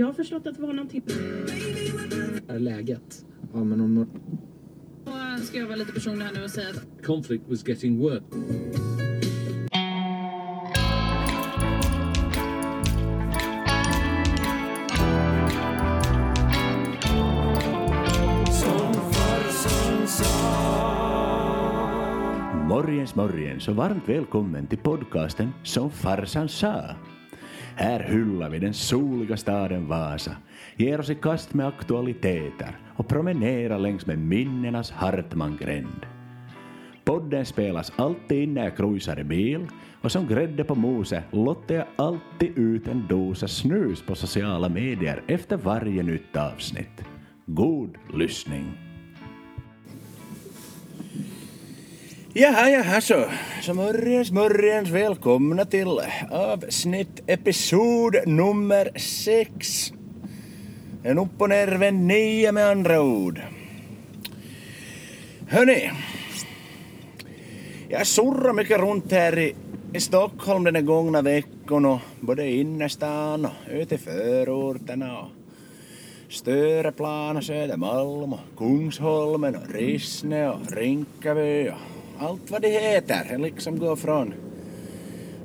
Jag har förstått att det var någonting... är läget? Ja, men om... Då ska jag vara lite personlig här nu och säga att Conflict was getting worse. Morgens morgens och varmt välkommen till podcasten Som farsan sa. Här hyllar vi den soliga staden Vasa, ger oss i kast med aktualiteter och promenerar längs med minnenas Hartmangränd. Podden spelas alltid när jag cruisar i bil och som grädde på moset lottar jag alltid ut en dosa snus på sociala medier efter varje nytt avsnitt. God lyssning! Jaha, jaha så. Så morgens, morgens välkomna till avsnitt episod nummer sex. En upp och nervänd nia med andra ord. Hörni. Jag surrar mycket runt här i, i Stockholm den här gångna veckan och både i innerstan och ute i förorterna och Stureplan och Södermalm och Kungsholmen och Rissne och Rinkaby och allt vad det heter. Liksom går från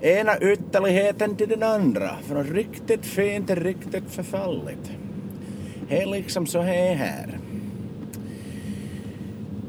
ena ytterligheten till den andra. Från riktigt fint till riktigt förfalligt. Det är liksom så här här.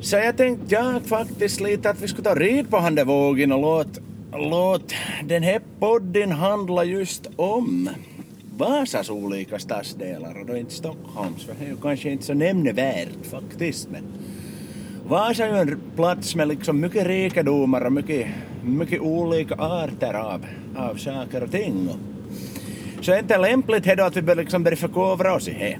Så jag tänkte jag faktiskt lite att vi skulle ta rid på han där vågen och låt, låt den här podden handla just om Vasas olika stadsdelar och då inte Stockholms, för det är ju kanske inte så nämnvärt faktiskt men Vasa är ju en plats med liksom mycket rikedomar och mycket, mycket olika arter av, av saker och ting. Så är det inte lämpligt då att vi börjar liksom börja förkovra oss i det.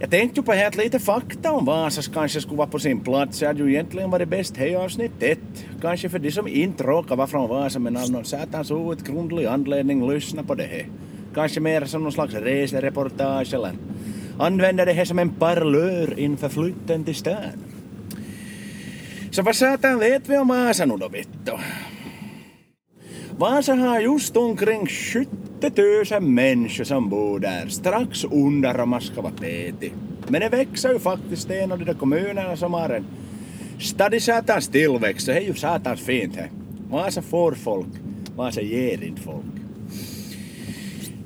Jag tänkte ju på att lite fakta om Vasas kanske skulle vara på sin plats. Det hade ju egentligen varit bäst här i avsnitt ett. Kanske för de som inte råkar vara från Vasa men av någon satans outgrundlig anledning lyssna på det här. Kanske mer som någon slags resereportage eller använder det här som en parlör inför flytten till stan. Så vad satan vet vi om Vasa nu då vittu? Vasa har just omkring 70 000 människor som bor där, strax under om man ska vara petig. Men det växer ju faktiskt en av de där kommunerna som har en stadig satans tillväxt, så det är ju satans fint här. Vasa får folk, Vasa ger inte folk.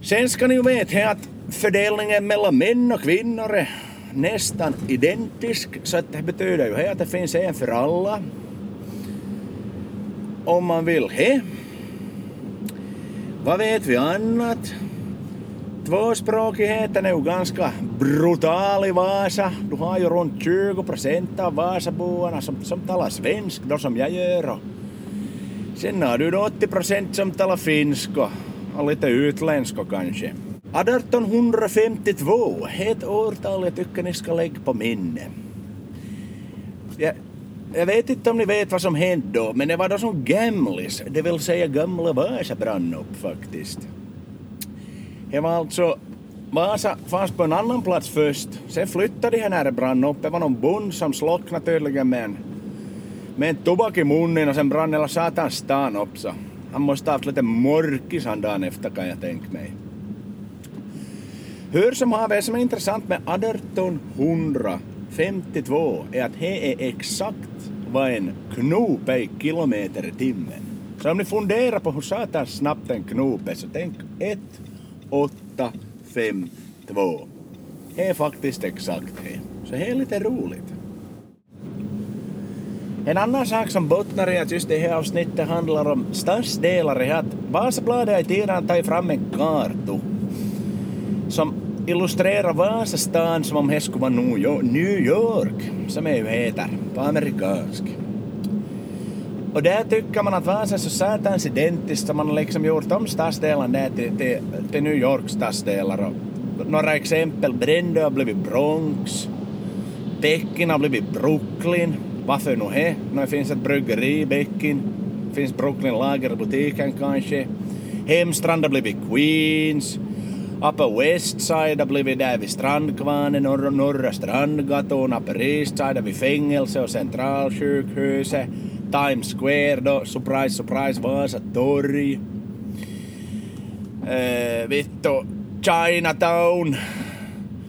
Sen ska ni ju veta att fördelningen mellan män och kvinnor är nästan identisk, så att det betyder ju att det finns en för alla. Om man vill he. Vad vet vi annat? Tvåspråkigheten är ju ganska brutal i Vasa. Du har ju runt 20 procent av Vasaboarna som, som talar svensk, då som jag gör. Sen har du då 80 procent som talar finska och, och lite utländska kanske. 1852, ett årtal jag tycker ni ska lägga på minne. Jag, jag vet inte om ni vet vad som hände då, men det var då som Gamlis, det vill säga gamla Vasa brann upp faktiskt. Det var alltså, Vasa fanns på en annan plats först, sen flyttade de när det brann upp. Det var någon bond som slocknade tydligen med en, med en tobak i munnen och sen brann hela satans stan upp så. Han måste ha haft lite morkis han dagen efter kan jag tänka mig. Hur som haver, det som är intressant med 1852 är att det är exakt vad en knop är i kilometer i timmen. Så om ni funderar på hur satans snabbt en knop är så tänk 1, 8, 5, 2. Det är faktiskt exakt det. Så det är lite roligt. En annan sak som bottnar i att just det här avsnittet handlar om stadsdelar är att Vasabladet har i tiden tagit fram en karta som illustrerar Vasastan som om det skulle vara New York, som det ju heter på amerikansk. Och där tycker man att Vasa är så satans identiskt så man har liksom gjort om stadsdelen där till, till, till New Yorks stadsdelar. Och några exempel, Brände har blivit Bronx, Pekin har blivit Brooklyn. Varför nu det? Det finns ett bryggeri i Pekin, finns Brooklyn lagerbutiken kanske. Hemstrand har blivit Queens. Upper West Side har blivit där vid Strandkvarnen, norra, norra Strandgatan, Upper East Side vid fängelse och centralsjukhuset, Times Square då, surprise surprise, Vasa torg. Eh, vittu, Chinatown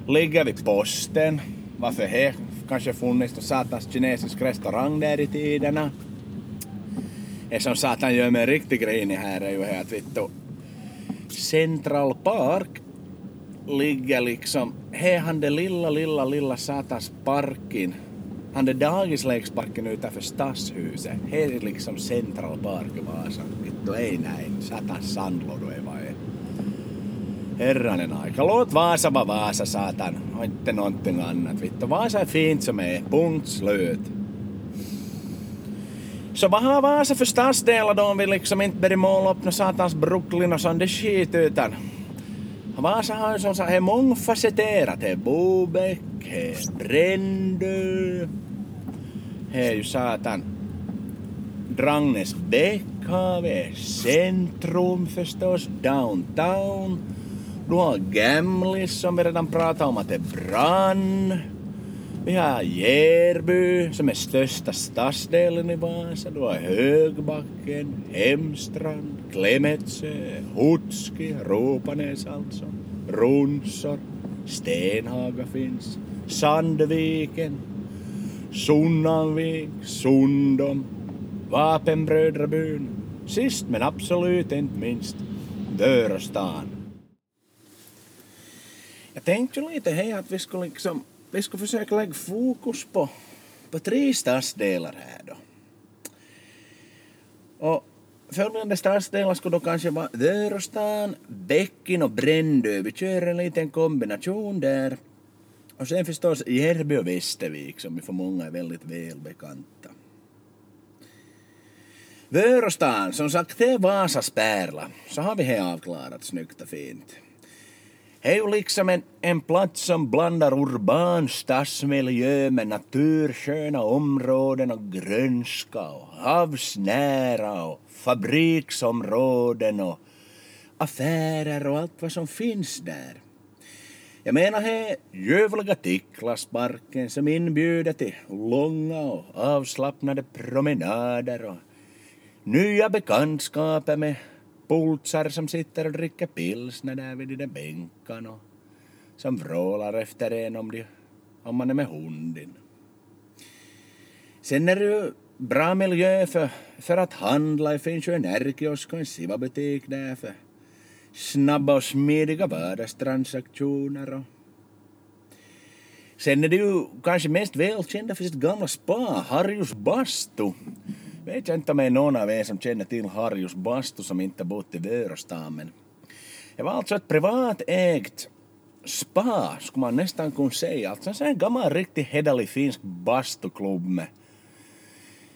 ligger vid posten. Varför det kanske funnits någon satans kinesisk restaurang där i tiderna. Det som satan gör mig riktigt grinig här är ju här att vittu Central Park ligger liksom, här han det lilla, lilla, lilla satans parken han är dagislekparken utanför stadshuset. Här är liksom Central Park Vasa. Vittu ei näin. Satans sandlådor är vad är. Herranen aika. Låt Vasa vara Vasa satan. Och inte någonting annat. Vittu. Vasa är fint som är. Punkt slut. Så vad har Vasa för stadsdelar då om vi liksom inte börjar måla upp något satans Brooklyn och sånt det skit utan Vasa har ju som sagt, mångfacetterat. Det är Bobäck, det är Brändö, det är ju satan Drangnäsbäck har vi, centrum förstås, downtown. Du har Gamlis som vi redan pratade om att det brann. Vi har Järby som är största stadsdelen i Vasa. Du har Högbacken, Hemstrand, Klemetsö, eh, Hutski, Ropanäs alltså, Ronsor, Stenhaga finns, Sandviken, Sunnanvik, Sundom, Vapenbrödrabyn. Sist men absolut inte minst, Dörrstan. Jag tänkte lite här att vi skulle liksom vi skulle försöka lägga fokus på, på tre stadsdelar här då. Och följande stadsdelar skulle då kanske vara Vörostan, Bäckin och Brändö. Vi kör en liten kombination där. Och sen förstås Järby och Västervik som ju för många är väldigt välbekanta. Vörostan, som sagt det är Vasas pärla. Så har vi här avklarat snyggt och fint. Det är ju liksom en, en plats som blandar urban stadsmiljö med natursköna områden och grönska och havsnära och fabriksområden och affärer och allt vad som finns där. Jag menar här ljuvliga Ticklasparken som inbjuder till långa och avslappnade promenader och nya bekantskaper med pultsar som sitter och dricker pilsner där vid de där bänkarna och som vrålar efter en om, de, om man är med hunden. Sen är det ju bra miljö för, för att handla. Det finns ju en ärkiosk och en Siva-butik där för snabba och smidiga vardagstransaktioner. Och Sen är det ju kanske mest välkända för sitt gamla spa, Harjus bastu vet jag inte är någon av er som känner till Harjus bastu som inte bott i Vörostan men det var alltså ett privatägt spa skulle man nästan kunna säga. Alltså en gammal riktigt hederlig finsk bastuklubb med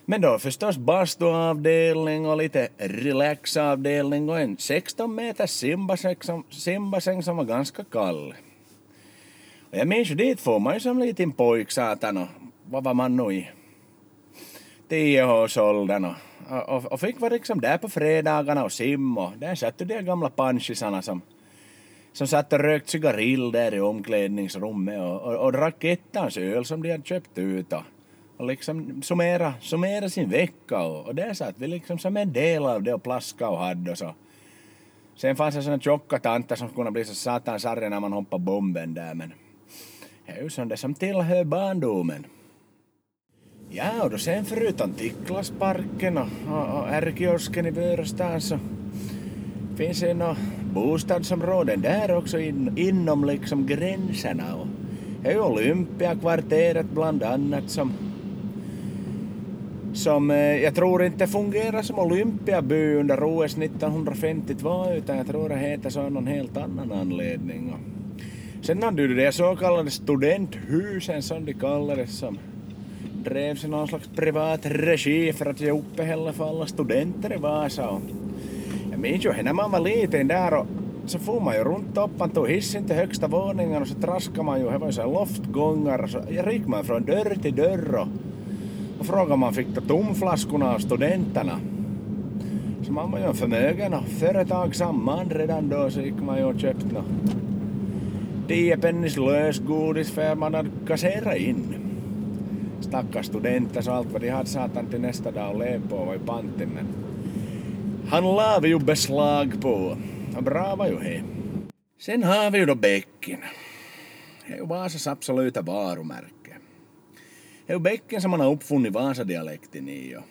men då förstås bastuavdelning och lite relaxavdelning och en 16 meters simbassäng som, simbassäng som var ganska kall. Och jag minns ju dit får man ju som liten pojk satan och vad var man nu i tioårsåldern och, och, och fick vara liksom där på fredagarna och simma och där satt ju de gamla panschisarna som. Som satt och rökt cigarill där i omklädningsrummet och, och, och drack ettans öl som de hade köpt ut och, och liksom summera, summera sin vecka och, och där satt vi liksom som en del av det och plaska och hade och så. Sen fanns det såna tjocka tanter som kunde bli så satans arga när man hoppade bomben där men det är ju sånt det som tillhör barndomen. Ja, och då sen förutom Ticklasparken och, och, ärkiosken i Vörostan så finns det några bostadsområden där också in, inom liksom gränserna. Och det är ju Olympiakvarteret bland annat som som eh, jag tror inte fungerar som Olympiaby under OS 1952 utan jag tror det heter så av någon helt annan anledning. Och sen har du det så kallade studenthusen som de kallades som drevs i någon slags privat regi för att ge uppehälle för alla studenter i Vasa. Och jag minns ju när man var liten där och så får man ju runt upp, man tog hissen till högsta våningen och så traskade man ju, det var ju så loftgångar och så gick man från dörr till dörr och, och frågade om man fick ta tomflaskorna av studenterna. Så man var ju en förmögen och företagsam man redan då så gick man ju och köpte nå 10 pennis lösgodis för man hade kasserat in stackars studenter så allt vad de hade satan till nästa dag att leva på var ju panten men han la vi ju beslag på. Och bra var ju he. Sen har vi ju då bäcken. Det är ju Vasas absoluta varumärke. Det är ju bäcken som man har uppfunnit Vasadialekten i. Och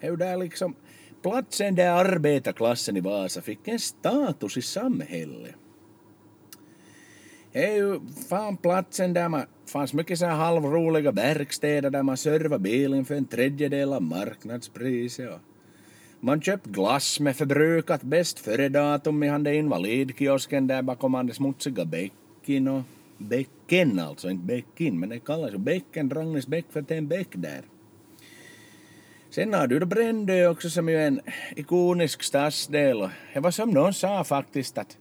det är ju där liksom platsen där arbetarklassen i Vasa fick en status i samhället. Det är ju fan platsen där man fanns mycket så här halvroliga verkstäder där man servade bilen för en tredjedel av marknadspriset. Och man köpte glass med förbrukat bäst före-datum i han invalidkiosken där bakom han det smutsiga bäcken och bäcken alltså, inte bäcken, men det kallas ju bäcken, Ragnes bäck för att det är en bäck där. Sen har du då Brändö också som ju är en ikonisk stadsdel det var som någon sa faktiskt att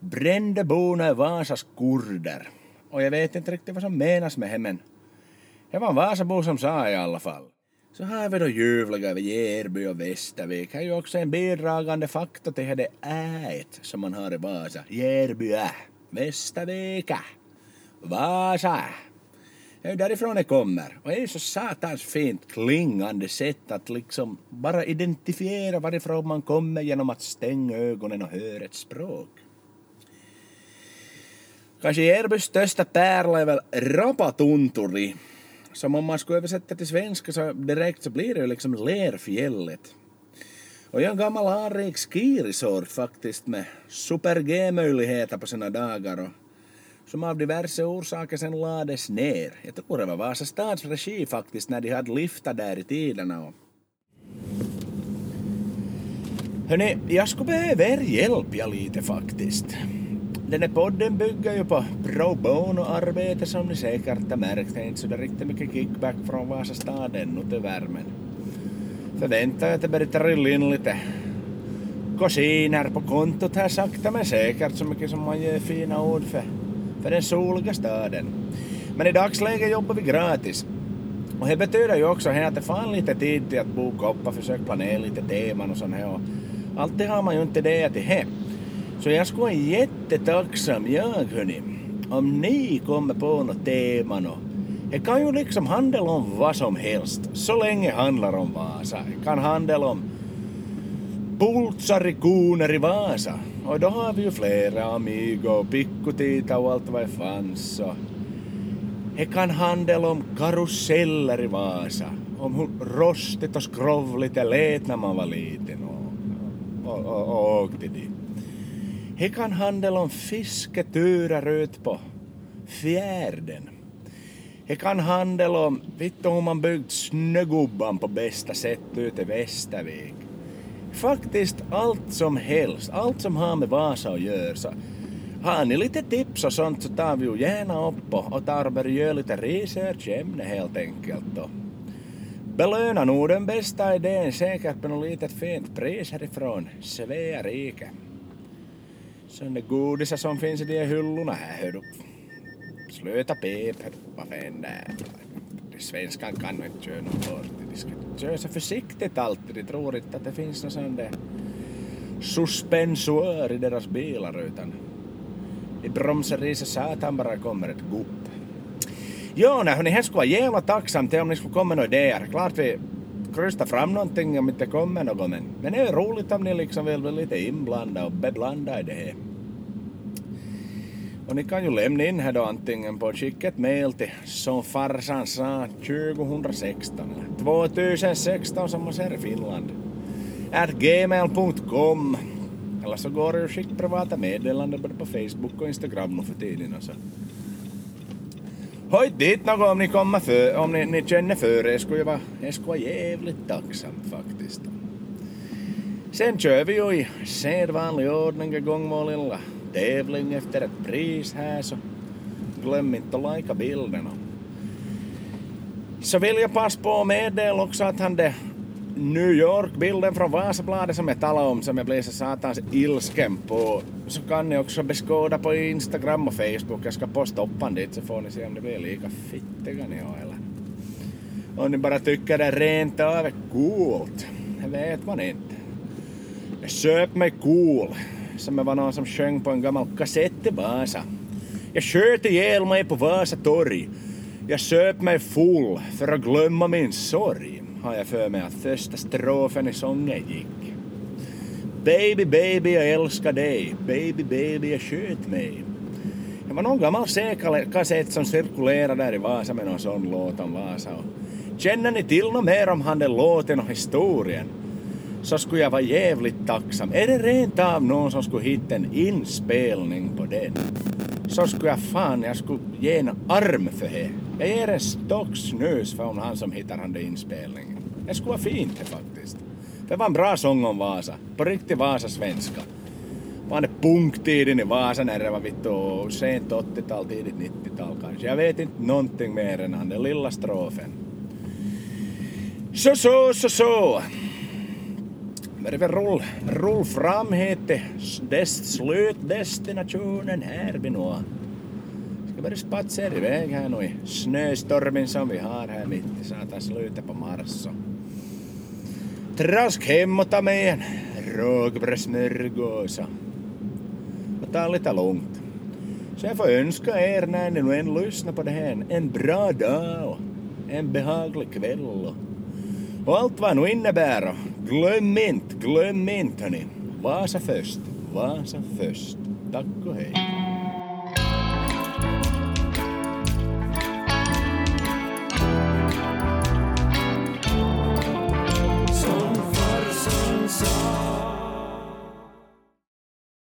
Brändöborna är Vasas kurder. Och jag vet inte riktigt vad som menas med det men det var en Vasabo som sa i alla fall. Så har vi då ljuvliga vid Järby och Västervik. Här är ju också en bidragande faktor till det ät som man har i Vasa. Järby ä, Västervik ä, Vasa ä. Det är ju därifrån det kommer. Och det är ju så satans fint klingande sätt att liksom bara identifiera varifrån man kommer genom att stänga ögonen och höra ett språk. Kanske Järbys största pärla är väl Rapatunturi. Som om man skulle översätta till svenska så direkt så blir det ju liksom Lerfjället. Och jag är en gammal anrik skiresort faktiskt med super-G-möjligheter på sina dagar och som av diverse orsaker sen lades ner. Jag tror det var Vasa stads regi faktiskt när de hade liftar där i tiderna. Och... Hörni, jag skulle behöva er hjälp jag lite faktiskt. Den här podden bygger ju på pro bono-arbete som ni säkert har märkt. Det är inte så riktigt mycket kickback från Vasastad ännu tyvärr men förväntar jag att det börjar trilla in lite kusiner på kontot här sakta men säkert så mycket som man gör fina ord för, för den soliga staden. Men i dagsläget jobbar vi gratis. Och det betyder ju också att det fan lite tid till att boka upp och försöka planera lite teman och sånt här. Och alltid har man ju inte det till hem. Så jag skulle vara jättetacksam, jag hörni, om ni kommer på något tema nå. Det kan ju liksom handla om vad som helst, så länge handlar om Vasa. Det kan handla om pultsarikoner i Vasa. Och då har vi ju flera, Amigo, Pikkutita och allt vad det fanns. Och det kan handla om karuseller i Vasa. Om hur rostigt och skrovligt det lät när man var liten och, och, och, och åkte dit. Det kan handla om fisketurer ut på fjärden. Det kan handla om vet hur man byggt snögubban på bästa sätt ute i Västervik. Faktiskt allt som helst, allt som har med Vasa att göra. Så har ni lite tips och sånt så tar vi ju gärna upp och, och tar och börjar göra lite research ämne helt enkelt. Och belöna nog den bästa idén säkert med något litet fint pris härifrån Svea rike. Sen det godisar som finns i de hyllorna här, hör du. Sluta pipa, vad fan det är. Svenskan kan nog inte köra något hårt. De ska köra så försiktigt alltid. De tror inte att det finns någon sån där suspensuör i deras bilar utan de bromsar i sig satan bara kommer ett gupp. Jo, nej hörni, här skulle vara jävla tacksamt om ni skulle komma med idéer. Klart vi krysta fram någonting om inte kommer något men, men det är roligt om ni liksom vill bli lite inblandade och beblanda i det här. Och ni kan ju lämna in här då antingen på skicka ett mail till som farsan sa 2016 eller 2016 som man säger i Finland. At gmail.com eller så går det att skicka privata meddelanden både på Facebook och Instagram nu för tiden och så. Hojt dit något om ni kommer för, om ni, ni känner för det. skulle vara, det skulle vara jävligt tacksamt faktiskt. Sen kör vi ju i sedvanlig ordning igång lilla tävling efter ett pris här så glöm inte att lajka bilderna. Så vill jag passa på att meddela också att han det New York-bilden från Vasabladet som jag talade om som jag blev så satans ilsken på så kan ni också beskåda på Instagram och Facebook. Jag ska posta upp den dit så får ni se om det blir lika fittiga ni har eller om ni bara tycker det rent av är coolt. Det vet man inte. Jag söp mig cool som det var någon som sjöng på en gammal kassett i Vasa. Jag sköt ihjäl mig på Vasa torg. Jag söp mig full för att glömma min sorg har jag för mig att första strofen i sången gick. Baby, baby, jag älskar dig. Baby, baby, jag sköt mig. Det var någon gammal C-kassett som cirkulerade där i Vasa med någon sån låt om Vasa. Och känner ni till något mer om han den låten och historien? Så skulle jag vara jävligt tacksam. Är det rent av någon som skulle hitta en inspelning på den? Så skulle jag fan, jag skulle ge en arm för det. Jag ger en stock snus för han som hittar han den inspelningen. Det skulle vara fint det faktiskt. Det var en bra sång om Vasa. På riktig Vasa-svenska. Var det punktiden i Vasa när det var vittu sent 80-tal, tidigt 90-tal kanske. Jag vet inte någonting mer än han, den lilla strofen. Så, så, så, så. Men det väl rull, rull fram hit dess, slutdestinationen här vi nu. Ska börja spatsera iväg här nu i som vi har här mitt i satan slutet på mars. Trask hem och ta med en rågbrödsmörgås och ta lite lugnt. Så jag får önska er när ni nu än lyssnar på det här en bra dag en behaglig kväll och, allt vad nu innebär. Glöm inte, glöm inte hörni. Vasa först, Vasa först. Tack och hej.